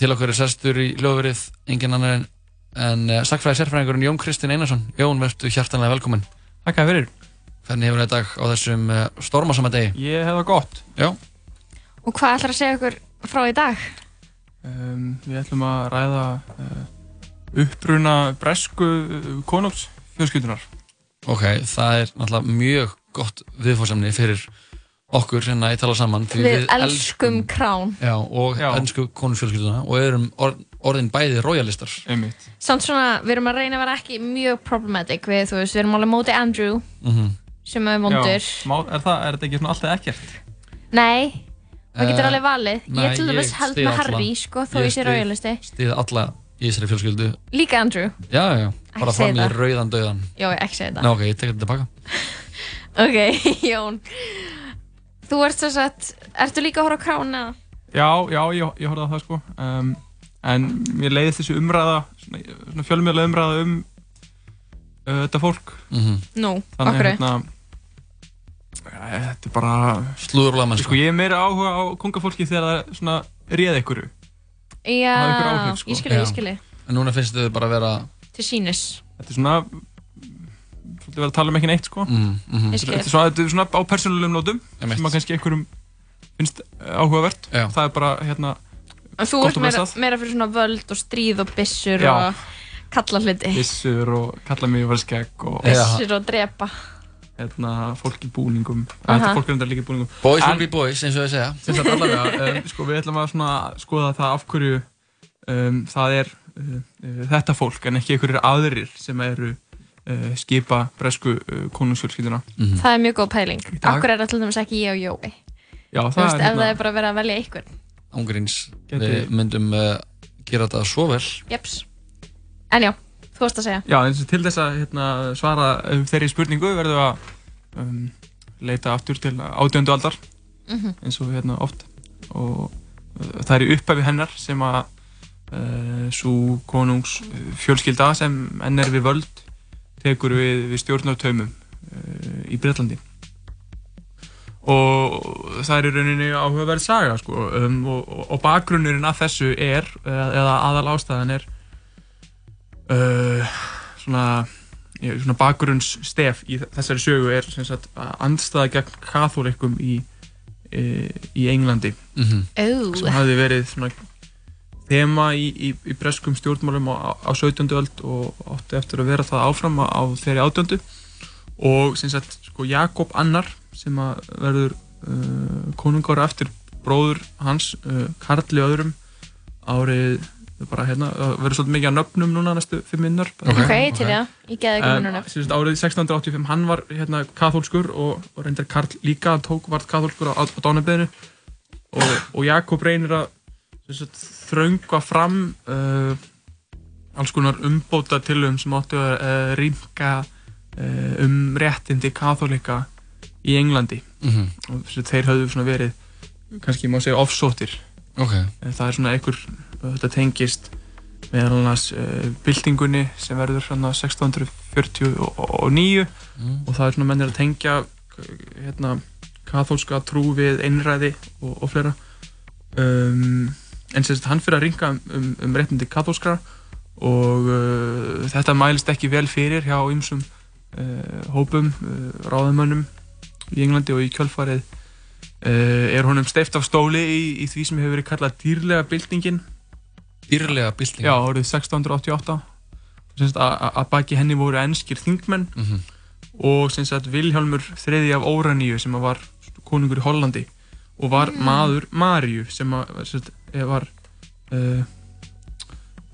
til okkur er sestur í hljóðverið engin annar en, en uh, sakfræði sérfræðingurinn Jón Kristinn Einarsson. Jón, verðstu hjartanlega velkominn. Takk að fyrir. Hvernig hefur þetta dag á þessum uh, stormasama degi? Ég hef það gott. Já. Og hvað ætlar að segja okkur frá í dag? Um, við ætlum að ræða uh, uppbruna bresku konungs fjölskyldunar. Ok, það er náttúrulega mjög gott viðfórsamni fyrir okkur hérna í tala saman Við, við elskum krán Já, og já. elskum konungsfjölskylduna og erum orð, orðin bæði royalistar. Samt svona, við erum að reyna að vera ekki mjög problematic við, þú veist, við erum alveg mótið Andrew mm -hmm. sem er vondur. Já, er, það, er þetta ekki svona alltaf ekkert? Nei, það getur uh, alveg valið. Nei, Ég til dæmis held með Harry, sko, þó ég sé royalisti. Stíð alla í þessari fjölskyldu. Líka Andrew? Já, já, bara fram í rauðan döðan Já, ekki segja þetta ok, ég tek þetta tilbaka. Ok, Jón Þú ert þess að, ertu líka að horfa á krána? Já, já, ég, ég horfa á það sko. Um, en mér leiðist þessu umræða, svona, svona fjölmjöla umræða um uh, þetta fólk. Mm -hmm. Nú, Þannig, okkur? Hérna, ja, þetta er bara... Slúðurlega mennska. Sko, ég er meira áhuga á kongafólki þegar það er svona réð ykkur. Já, áhrif, sko. ég skilji, ég skilji. En núna finnst þau bara að vera... Til sínis. Þetta er svona svolítið verið að tala um ekki neitt sko. Mm, mm -hmm. Þetta er svona, þetta er svona á persónulegum nótum sem að kannski einhverjum finnst áhugavert. Já. Það er bara hérna Þú ert meira, meira fyrir svona völd og stríð og bissur Já. og kalla hluti. Bissur og kalla mig var skegg og... Bissur og drepa. Hérna, fólk í búningum. Uh -huh. Þetta fólk er undar líka í búningum. Boys will be boys, eins og ég segja. Sem sagt allavega, um, sko við ætlum að svona skoða það af hverju um, það er uh, uh, þetta fólk en ekki einhverjir aðrir sem eru uh, skipa bresku uh, konungsfjölskylduna. Mm -hmm. Það er mjög góð pæling. Akkur er það til dæmis ekki ég og Jói. Já, það Þú veist, er... Ef hérna... það er bara verið að velja einhvern. Ángurins, við myndum uh, gera þetta svo vel. Jeps. En já, þú varst að segja. Já, eins og til þess að hérna, svara þeirri spurningu verðum við að um, leita aftur til átjöndu aldar, mm -hmm. eins og hérna oft. Og það er í upphæfi hennar sem að Uh, svo konungs fjölskylda sem enn er við völd tekur við, við stjórnartaumum uh, í Breitlandi og það er í rauninni áhugaverð saga sko um, og, og bakgrunnurinn af þessu er eða aðal ástæðan er uh, svona, svona bakgrunnsstef í þessari sögu er sagt, andstæða gegn kathólikum í, í, í Englandi mm -hmm. oh. sem hafi verið svona þema í, í, í breskum stjórnmálum á, á 17. öld og átti eftir að vera það áfram á þeirri átjöndu og sem sagt sko Jakob Annar sem að verður uh, konungára eftir bróður hans uh, Karli öðrum árið bara hérna, verður svolítið mikið að nöfnum núna næstu fimm minnar Ok, okay til það, ég geði ekki minna nöfn. Árið 1685, hann var hérna kathólskur og, og reyndar Karl líka tók vart kathólskur á, á dánabeðinu og, og Jakob reynir að þraungva fram uh, alls konar umbóta tilum sem áttu að uh, rýmka uh, um réttindi katholika í Englandi mm -hmm. og þeir hafðu verið kannski má segja offsóttir okay. Uh, það er svona einhver þetta tengist meðal annars uh, byltingunni sem verður svona 1649 mm. og það er svona mennir að tengja hérna katholska trú við einræði og, og flera um en sérst hann fyrir að ringa um, um, um réttindi katholskra og uh, þetta mælist ekki vel fyrir hjá ymsum uh, hópum, uh, ráðamönnum í Englandi og í kjölfarið uh, er honum steift af stóli í, í því sem hefur verið kallað dýrlega byltingin Dýrlega byltingin? Já, árið 1688 að baki henni voru ennskir þingmenn mm -hmm. og Vilhjálmur þriði af Óraníu sem var konungur í Hollandi og var mm. maður Marju sem var uh,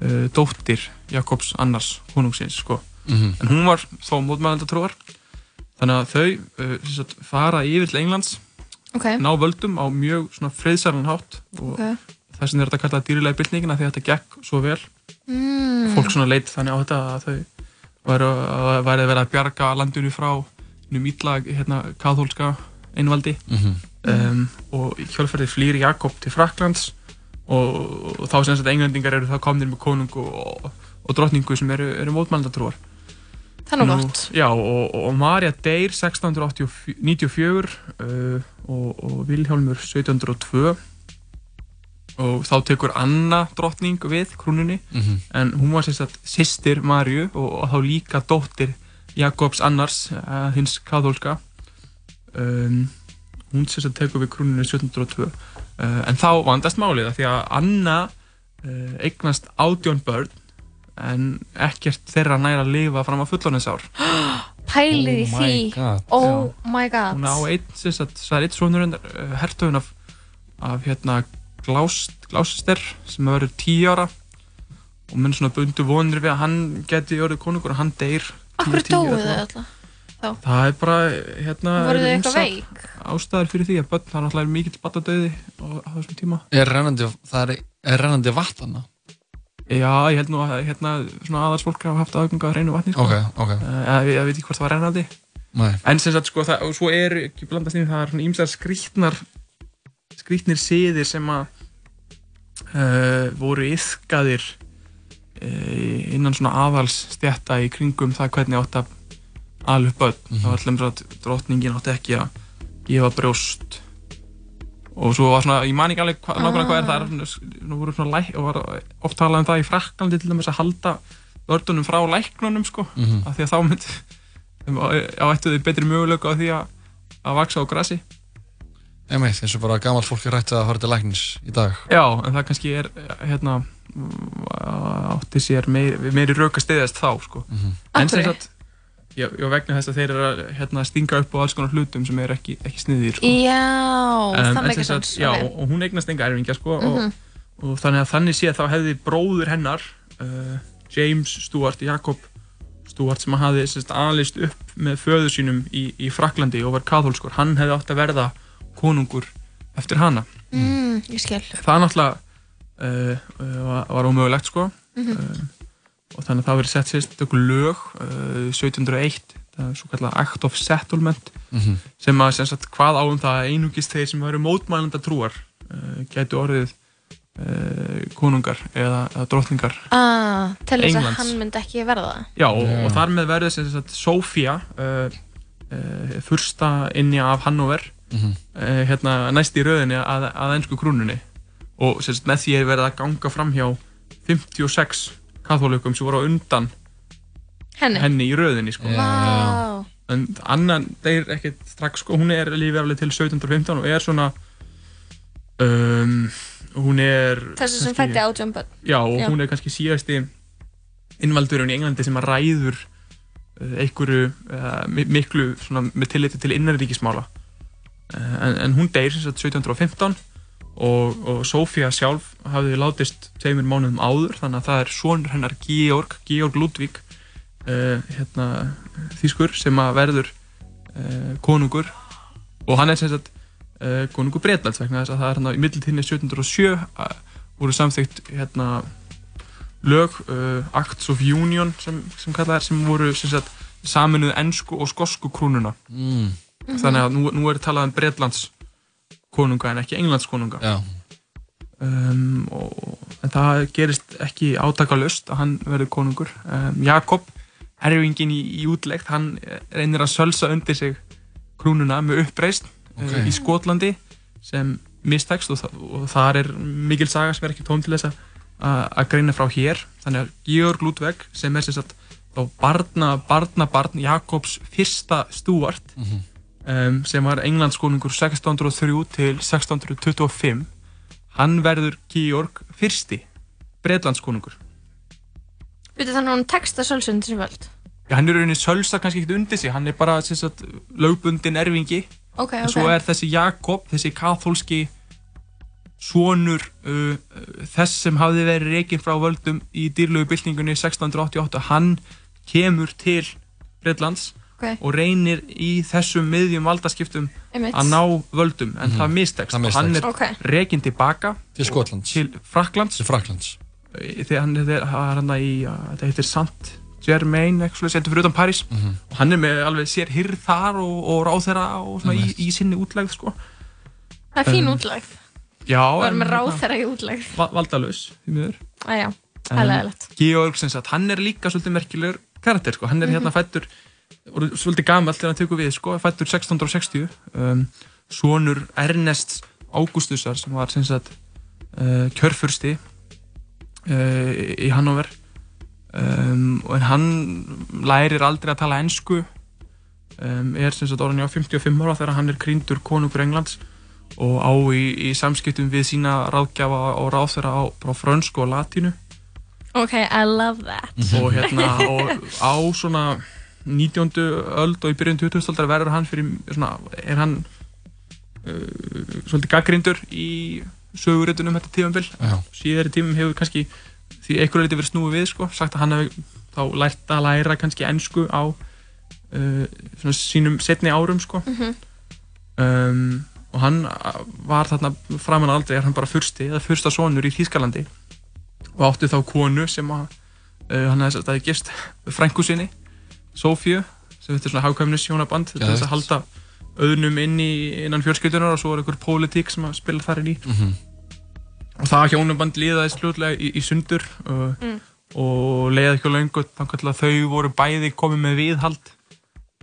uh, dóttir Jakobs Annars konungsins sko. mm -hmm. en hún var þó mótmælandatrúar þannig að þau uh, sagt, fara yfir til Englands okay. ná völdum á mjög friðsarlan hátt og okay. þess vegna er þetta kallað dýrilega bylningina því að þetta gekk svo vel mm. fólk svona leitt þannig á þetta að þau væri að vera að bjarga landinu frá nýjum ítlag hérna, kathólska einvaldi. Mm -hmm um, og kjálfærið flýr Jakob til Fraklands og, og þá sem að englendingar eru það komnir með konung og, og drottningu sem eru, eru mótmældatrúar Það er nú gott. Já og, og Marja deyr 1694 uh, og Vilhjálmur 1702 og þá tekur Anna drottning við krúnunni mm -hmm. en hún var sérstaklega sýstir Marju og, og þá líka dóttir Jakobs Annars, uh, hins kathólska um, hún sérstaklega tekur við krúnunni 1702 uh, en þá vandast málið því að Anna uh, eignast ádjón börn en ekkert þeirra næra að lifa fram á fullóninsár Pælið í Oh my því god. Oh my god hún á einn, sérstaklega, það er einn svonur hertöfun af, af hérna Glás, Glásister sem verður tíu ára og mun svona bundu vonir við að hann geti orðið konungur og hann deyr Akkur 10, 10 dóðu ára. þau alltaf? Það er bara hérna Voru þau eitthvað veik? ástæður fyrir því að börn það er náttúrulega mikill batadauði á, á þessum tíma Er rennandi, það er, er rennandi vatn já, ég held nú að hérna svona aðalsfólk hafa haft aðganga að reynu vatni sko. Ok, ok uh, ég, ég veit ekki hvort það var rennandi Nei. en sem sagt sko það, og svo er ekki blandast inn það er svona ímsar skrítnar skrítnir siðir sem að uh, voru yfkaðir uh, innan svona aðalsstjætta í kringum það hvernig átt að alveg börn Mhm. það var allum að drottningin átti ekki að gefa brjóst og svo var svona, ég man ekki alveg hva, nákvæmlega hvað er það nú voru svona læk, og var oft talað um það í Fraklandi til dæmis að halda börnunum frá læknunum sko, Mhm. af því að þá mynd á ættu þau betri möguleika á því að að vaksa á grassi Einmitt, eins og bara gamalt fólk er rætt að fara til læknis í dag Já, en það kannski er hérna átti sér meiri, meiri rauk að stiðast þá sko. Mhm. en sem Af hverju? sagt já, vegna þess að þeir eru að hérna, stinga upp á alls konar hlutum sem er ekki, ekki sniðir sko. Já, En- það sagt, sens Já, og, og hún eignast enga erfingja sko, Mhm. og, og þannig að þannig sé þá hefði bróður hennar uh, James Stuart Jakob Stuart sem hafði sérst, alist upp með föðu sínum í, í Fraklandi og var kathólskur, hann hefði átt að verða konungur eftir hana mm, það náttúrulega uh, uh, var, var ómögulegt sko Mhm. uh, og þannig að það verið sett sérst okkur lög uh, 1701 það er svo kallar Act of Settlement Mhm. sem að sem sagt, hvað áum það að einungist þeir sem eru mótmælanda trúar uh, gætu orðið uh, konungar eða, eða drottningar ah, Til þess að hann myndi ekki verða það Já, og, Já. og þar með verður sem sagt Sofía uh, uh, fyrsta inni af Hannover Mhm. uh, hérna næst í rauðinni að, að ennsku krúnunni og sem sagt, með því er verið að ganga fram hjá 56 kathólikum sem voru á undan Henni? henni í rauðinni sko. Vá. En annan deyr ekkert strax sko, hún er lífið alveg til 1715 og er svona um, hún er Þessi sem fætti átjón börn. Já, og Já. hún er kannski síðasti innvaldurinn í Englandi sem að ræður uh, einhverju uh, mi- miklu svona, með tilliti til innanríkismála. Uh, en, en hún deyr sem sagt 1715 og, og Sofía sjálf hafði látist tveimur mánuðum áður þannig að það er sonur hennar Georg Georg Ludvík uh, hérna, þýskur sem að verður uh, konungur og hann er sem sagt uh, konungur Breitlands vegna þess að það er hann á middeltíðinni 1707 uh, voru samþygt hérna lög, Acts of Union sem, sem kallað er, sem voru sem sagt, saminuð ennsku og skosku krúnuna mm. þannig að nú, nú er talað um Breitlands konunga en ekki Englands konunga Já, um, og, en það gerist ekki átakalust að hann verður konungur um, Jakob, herfingin í, í útleggt hann reynir að sölsa undir sig krúnuna með uppreist Ok. uh, í Skotlandi sem mistekst og, þa og þar er mikil saga sem er ekki tóm til þess að greina frá hér þannig að Georg Ludwig sem er sem sagt barna, barna barn Jakobs fyrsta Stuart Mhm. Um, sem var Englandskonungur 1603 til 1625 hann verður Georg fyrsti Breitlandskonungur Veitu þannig að hún texta sölsund sem völd? Já, hann er rauninni sölsa kannski ekkert undir sig. Hann er bara sagt, lögbundin erfingi. Ok, en ok. svo er þessi Jakob, þessi kathólski sonur uh, uh, þess sem hafði verið reygin frá völdum í dýrlegu byltingunni 1688 hann kemur til Breitlands Ok, og reynir í þessum miðjum valdaskiptum einmitt. að ná völdum en það mistekst. Það og hann mistekst. er Ok, reygin tilbaka til Skotlands. til Fraklands Til Fraklands þegar hann er, hann er hann í uh, þetta heitir Sant Germain eitthvað þetta er fyrir utan París. Mhm. og hann er með alveg sér hyrð þar og, og ráðherra og svona í, í sinni útlegð sko. það er fín Um, útlegð. Já, er en með ráð þeirra í útlegð. Va- valdalaus því miður. Það er leðilegt Georg sem sagt, hann er líka svolítið merkilegur karakter sko. hann er hérna fættur og svolítið gamall þegar hann tekur við sko, fættur 1660 um, sonur Ernest Augustusar sem var sagt uh, kjörfursti uh, í Hannover. Um, og hann lærir aldrei að tala ennsku um, er sagt orðin á 55 ára þegar hann er krýndur konungur Englands og á í, í samskiptum við sína ráðgjafa og ráð þeirra á, á frönsku og latínu. Ok, I love that. Og hérna og á svona 19. öld og í byrjun 20. öldar verður hann fyrir svona, er hann uh, svolítið gaggrindur í söguritunum þetta tífambil síðar í tímum hefur kannski því einhverju leiti verið snúið við sko, sagt að hann hefur þá lært að læra kannski ennsku á uh, svona sínum setni árum sko mm -hmm. um, og hann var þarna framan aldrei er hann bara fyrsti, eða fyrsta sonur í Þýskalandi og átti þá konu sem að uh, hann hefði gist frængu sinni, Sofíu sem þetta er svona hákvæmnis hjónaband þetta er þess að halda auðnum inn í innan fjölskyldunar og svo er einhver pólitík sem að spila þar inn í. Mm -hmm og það hjónaband liðaðist fljóðlega í, í sundur uh, mm. og leiði ekki á laungu þannig að þau voru bæði komið með viðhald.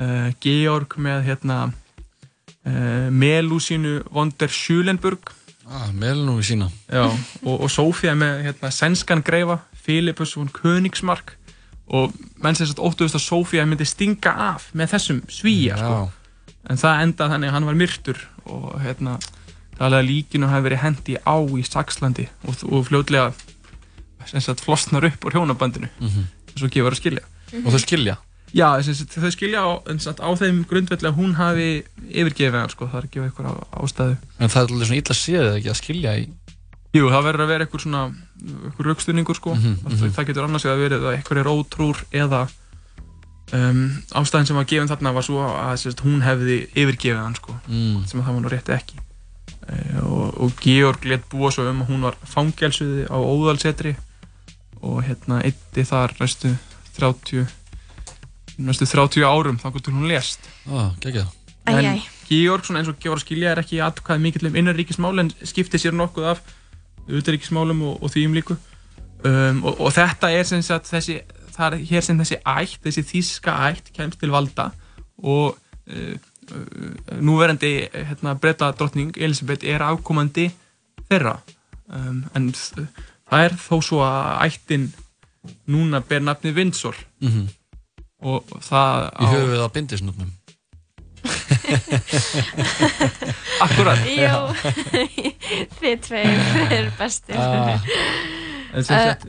Uh, Georg með hérna uh, Melúsínu von der Schulenburg. Ah, Melúsína og, og Sofía með hérna, Senskan Greifa Filipus von Königsmark og menn sem sagt óttuðist að Sofía myndi stinga af með þessum svíja sko. en það endað þannig að hann var myrtur og hérna talað líkinu hafi verið hendi á í Saxlandi og, og fljóðlega flosnar upp úr hjónabandinu mm -hmm. og gefur að skilja mm -hmm. og þau skilja? Já, þau skilja á, á þeim grundvelli að hún hafi yfirgefið hann sko, það er ekki eitthvað ástæðu En það er alveg svona illa séð ekki að skilja í Jú, það verður að vera eitthvað svona eitthvað raukstunningur sko. Mm -hmm. það, það getur annars að vera að eitthvað er ótrúr eða um, ástæðin sem var gefin þarna var svo að sérst, hún hefði yfirgefið hann sko, mm. sem að það var nú rétti ekki. Eh, og, og Georg let búa svo um að hún var fangelsuði á Óðalsetri og hérna eitti þar næstu 30 næstu 30 árum þá hvernig hún lést. Ah, en Georg svona eins og Georg skilja er ekki aðkvæði mikill um innanríkismál en skipti sér nokkuð af auðaríkismálum og, og þýjum líku. Um, og, og þetta er sem sagt þessi það er hér sem þessi ætt, þessi þíska ætt kemst til valda og uh, Uh, núverandi hérna, breyta drottning Elisabeth er afkomandi þeirra. Um, en það er þó svo að ættin núna ber nafni Windsor. Mm -hmm. og það Í höfuð á bindisnöfnum Akkurat Jú, þið tveir er bestir ah. En, uh,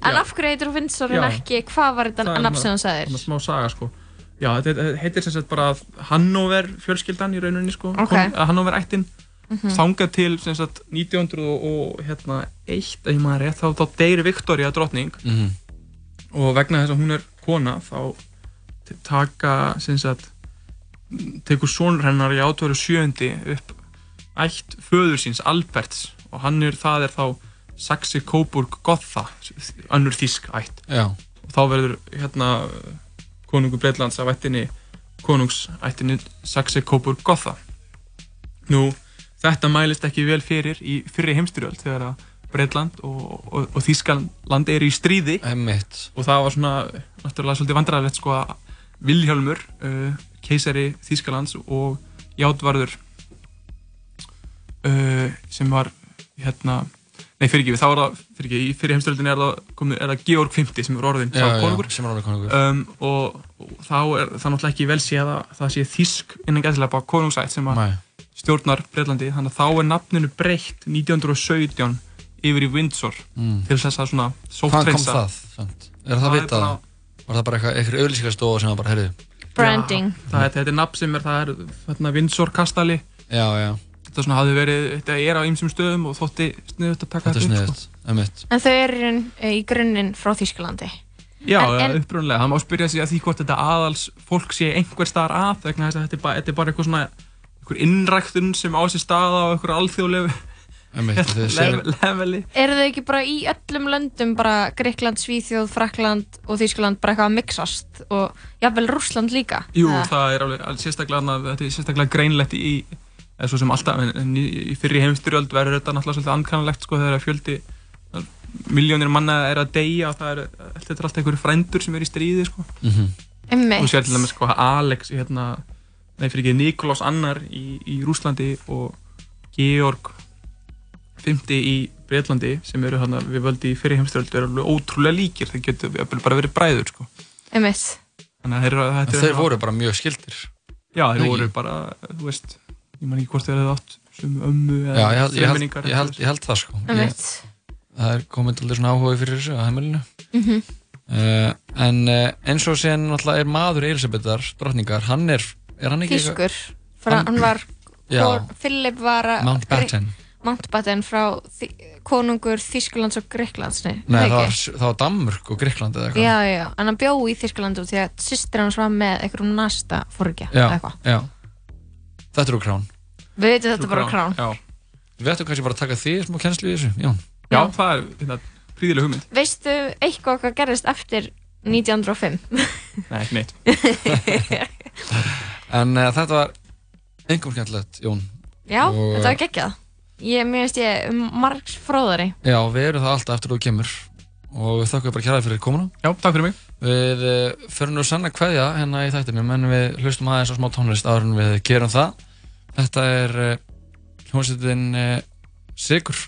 en af hverju heitir þú Windsor en ekki hvað var þetta nafn sem þú sagðir? Það er smá saga sko Já, þetta heitir sem sagt bara Hannover fjölskyldan í rauninni sko, okay. Hannover ættin, mm -hmm. þangað til sem sagt 1901, hérna, ef maður rétt, þá, þá deyri Victoria drotning mm -hmm. og vegna þess að hún er kona þá taka sem sagt, tekur sonur hennar í átöru sjöndi upp ætt föður síns Alberts og hann er, það er þá Saxe-Coburg-Gotha, önnur þísk ætt Já. og þá verður hérna konungu Breitlands af ættinni konungsættinni Saxe-Coburg-Gotha. Nú, þetta mælist ekki vel fyrir í fyrri heimstyrjöld þegar að Breitland og, og, og Þískaland eru í stríði Emitt. og það var svona, náttúrulega svolítið vandræðilegt sko að Vilhjálmur, uh, keisari Þískalands og Játvarður uh, sem var hérna Nei, fyrir ekki, þá er það, fyrir ekki, í fyrir heimstöldinni er það, er það Georg V sem er orðin já, konungur. Já, sem er orðin konungur. Um, og, og þá er það náttúrulega ekki vel séð að það sé þísk innan gæðilega bara konungsætt sem að stjórnar Breitlandi. Þannig að þá er nafninu breytt 1917 yfir í Windsor mm. til þess að svona sóttreynsa. Hvað kom það? Er það, það vitað? Var það bara eitthvað, eitthvað auðlýsingarstofa sem var bara, heyrðu? Branding. Já, það, þetta er nafn sem er, það er, þarna Windsor kastali. Já, já þetta svona hafði verið, þetta er á ýmsum stöðum og þótti sniðut að taka þetta upp sko. En þau eru í grunninn frá Þýskalandi? Já, upprunlega, það má spyrja sig að því hvort þetta aðals fólk sé einhver staðar að vegna þess að þetta er bara, þetta er bara eitthvað svona einhver innræktun sem á sér staða á einhver alþjóðlegu Eru þau ekki bara í öllum löndum bara Greikland, Svíþjóð, Frakland og Þýskaland bara eitthvað að mixast og jáfnveil Rúsland líka? Jú, það er alveg sérstaklega, þetta er sérstaklega greinlegt í eða svo sem alltaf, en í fyrri heimstyrjöld verður þetta náttúrulega svolítið ankannalegt sko þegar fjöldi miljónir manna er að deyja og það er, þetta er alltaf einhverju frændur sem er í stríði sko mm -hmm. og sér til dæmis sko Alex hérna, nei fyrir ekki Nikolás Annar í, í Rúslandi og Georg fymti í Breitlandi sem eru hann við völdi í fyrir heimstjáldu er alveg ótrúlega líkir, þeir getur bara verið bræður sko. Emitt. Þannig að þeir, þeir, þeir voru bara mjög skildir. Já, þeir voru bara, þú veist, ég man ekki hvort þeir hefði átt sem ömmu eða femminningar. Ég, ég, ég held það sko. Emitt. Það er komið allir svona áhuga fyrir þessu á heimilinu. Mm -hmm. uh, en uh, eins og sen náttúrulega er maður Elisabethar, drotningar, hann er, er hann ekki... Þýskur, hann, hann var, Philip var að... Mountbatten. Mountbatten frá þi konungur Þýsklands og Greiklands Nei, Nei það, var, það var Danmurk og Greikland eða eitthvað. Já, já, en hann bjó í Þýsklandu því að sýstir hans var með einhverjum næsta fórgja eða eitthvað. Já, þetta er úr krán. Við veitum þetta bara krán Já, við veitum kannski bara að taka því smá kennslu í þessu Já, já. það er þetta hérna, príðileg hugmynd. Veistu eitthvað hvað gerist eftir 1905? Nei, ekki neitt. En uh, þetta var einhverjum skemmtilegt, Jón. Já, og, þetta var geggjað Ég minnst ég um margs fróðari. Já, við erum það alltaf eftir að þú kemur og við þakkum bara kjæraði fyrir komuna. Já, takk fyrir mig. Við uh, förum nú sann að hvaðja hérna í þættinum en við hlustum aðeins á smá tónlist áður en við gerum það. Þetta er uh, hljómsveitin uh, Sigur